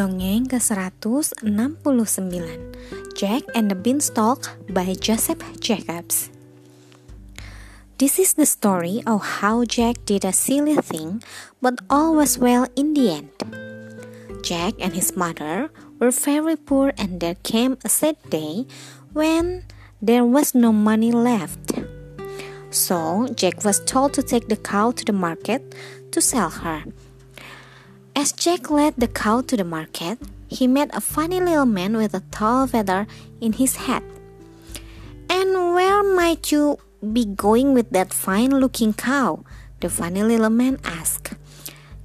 Dongeng ke-169 Jack and the Beanstalk by Joseph Jacobs This is the story of how Jack did a silly thing, but all was well in the end. Jack and his mother were very poor, and there came a sad day when there was no money left. So Jack was told to take the cow to the market to sell her. As Jack led the cow to the market, he met a funny little man with a tall feather in his hat. And where might you be going with that fine looking cow? The funny little man asked.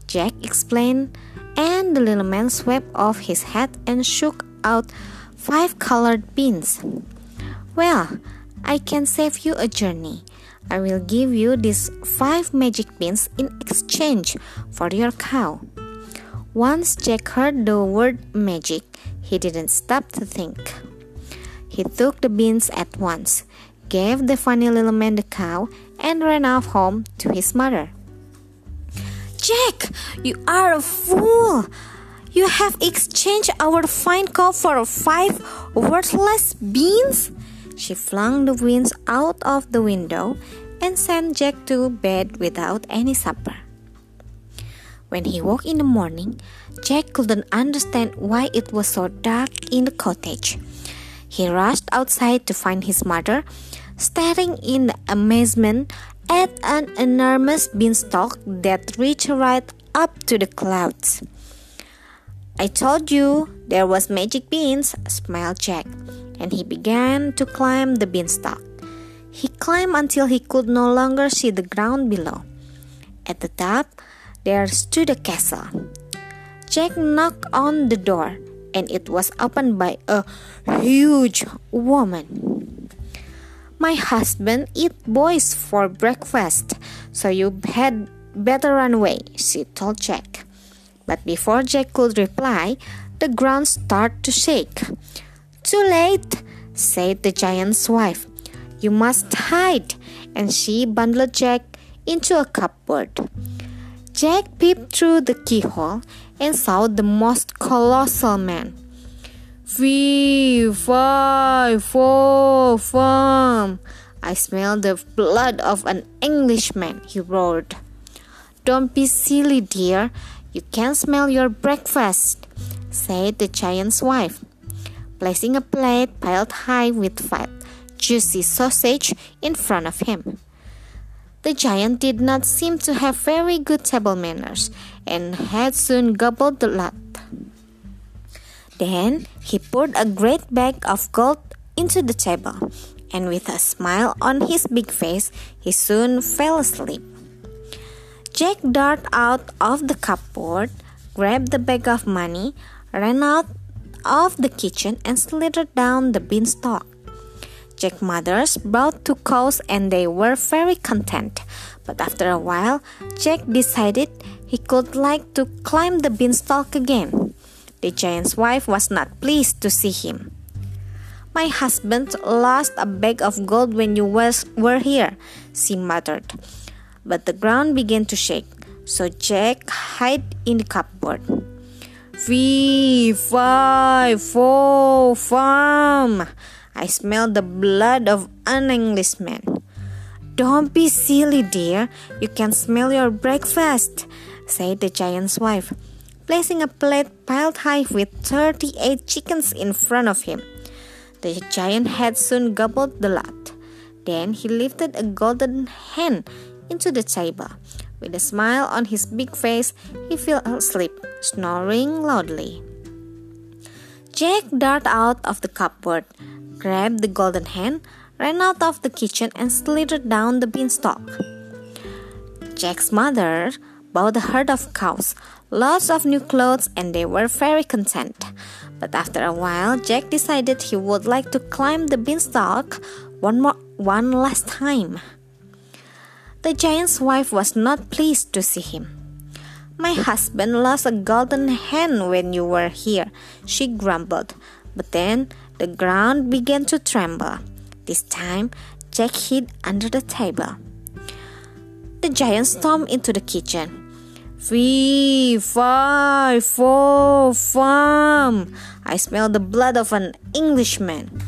Jack explained, and the little man swept off his hat and shook out five colored beans. Well, I can save you a journey. I will give you these five magic beans in exchange for your cow. Once Jack heard the word magic, he didn't stop to think. He took the beans at once, gave the funny little man the cow, and ran off home to his mother. Jack, you are a fool! You have exchanged our fine cow for five worthless beans? She flung the beans out of the window and sent Jack to bed without any supper. When he woke in the morning, Jack couldn't understand why it was so dark in the cottage. He rushed outside to find his mother, staring in amazement at an enormous beanstalk that reached right up to the clouds. I told you there was magic beans, smiled Jack, and he began to climb the beanstalk. He climbed until he could no longer see the ground below. At the top, there stood a castle. Jack knocked on the door, and it was opened by a huge woman. My husband eat boys for breakfast, so you had better run away, she told Jack. But before Jack could reply, the ground started to shake. Too late, said the giant's wife. You must hide, and she bundled Jack into a cupboard. Jack peeped through the keyhole and saw the most colossal man. Fee, fi, fo, fum. I smell the blood of an Englishman, he roared. Don't be silly, dear. You can smell your breakfast, said the giant's wife, placing a plate piled high with fat, juicy sausage in front of him. The giant did not seem to have very good table manners and had soon gobbled the lot. Then he poured a great bag of gold into the table, and with a smile on his big face, he soon fell asleep. Jack darted out of the cupboard, grabbed the bag of money, ran out of the kitchen, and slithered down the beanstalk. Jack mothers brought two cows and they were very content. But after a while, Jack decided he could like to climb the beanstalk again. The giant's wife was not pleased to see him. My husband lost a bag of gold when you was, were here, she muttered. But the ground began to shake, so Jack hid in the cupboard. Fee, fi, fo, fum. I smell the blood of an Englishman. Don't be silly, dear. You can smell your breakfast, said the giant's wife, placing a plate piled high with 38 chickens in front of him. The giant had soon gobbled the lot. Then he lifted a golden hen into the table. With a smile on his big face, he fell asleep, snoring loudly. Jack darted out of the cupboard grabbed the golden hen, ran out of the kitchen, and slithered down the beanstalk. Jack's mother bought a herd of cows, lots of new clothes, and they were very content. But after a while, Jack decided he would like to climb the beanstalk one more one last time. The giant's wife was not pleased to see him. My husband lost a golden hen when you were here, she grumbled. But then the ground began to tremble. This time, Jack hid under the table. The giant stormed into the kitchen. Fee, fi, fo, fum. I smell the blood of an Englishman.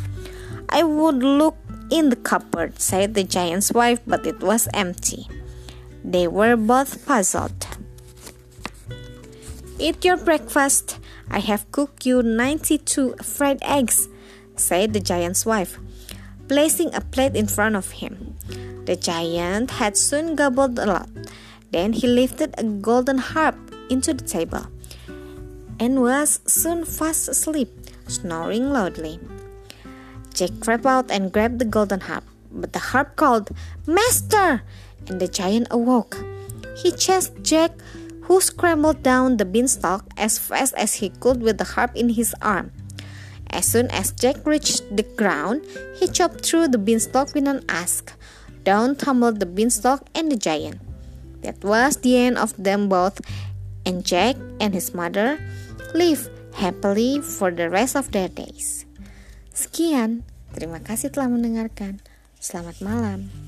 I would look in the cupboard, said the giant's wife, but it was empty. They were both puzzled. Eat your breakfast. I have cooked you 92 fried eggs, said the giant's wife, placing a plate in front of him. The giant had soon gobbled a lot. Then he lifted a golden harp into the table and was soon fast asleep, snoring loudly. Jack crept out and grabbed the golden harp, but the harp called, Master! And the giant awoke. He chased Jack, who scrambled down the beanstalk as fast as he could with the harp in his arm. As soon as Jack reached the ground, he chopped through the beanstalk with an axe. Down tumbled the beanstalk and the giant. That was the end of them both, and Jack and his mother lived happily for the rest of their days. Sekian, terima kasih telah mendengarkan. Selamat malam.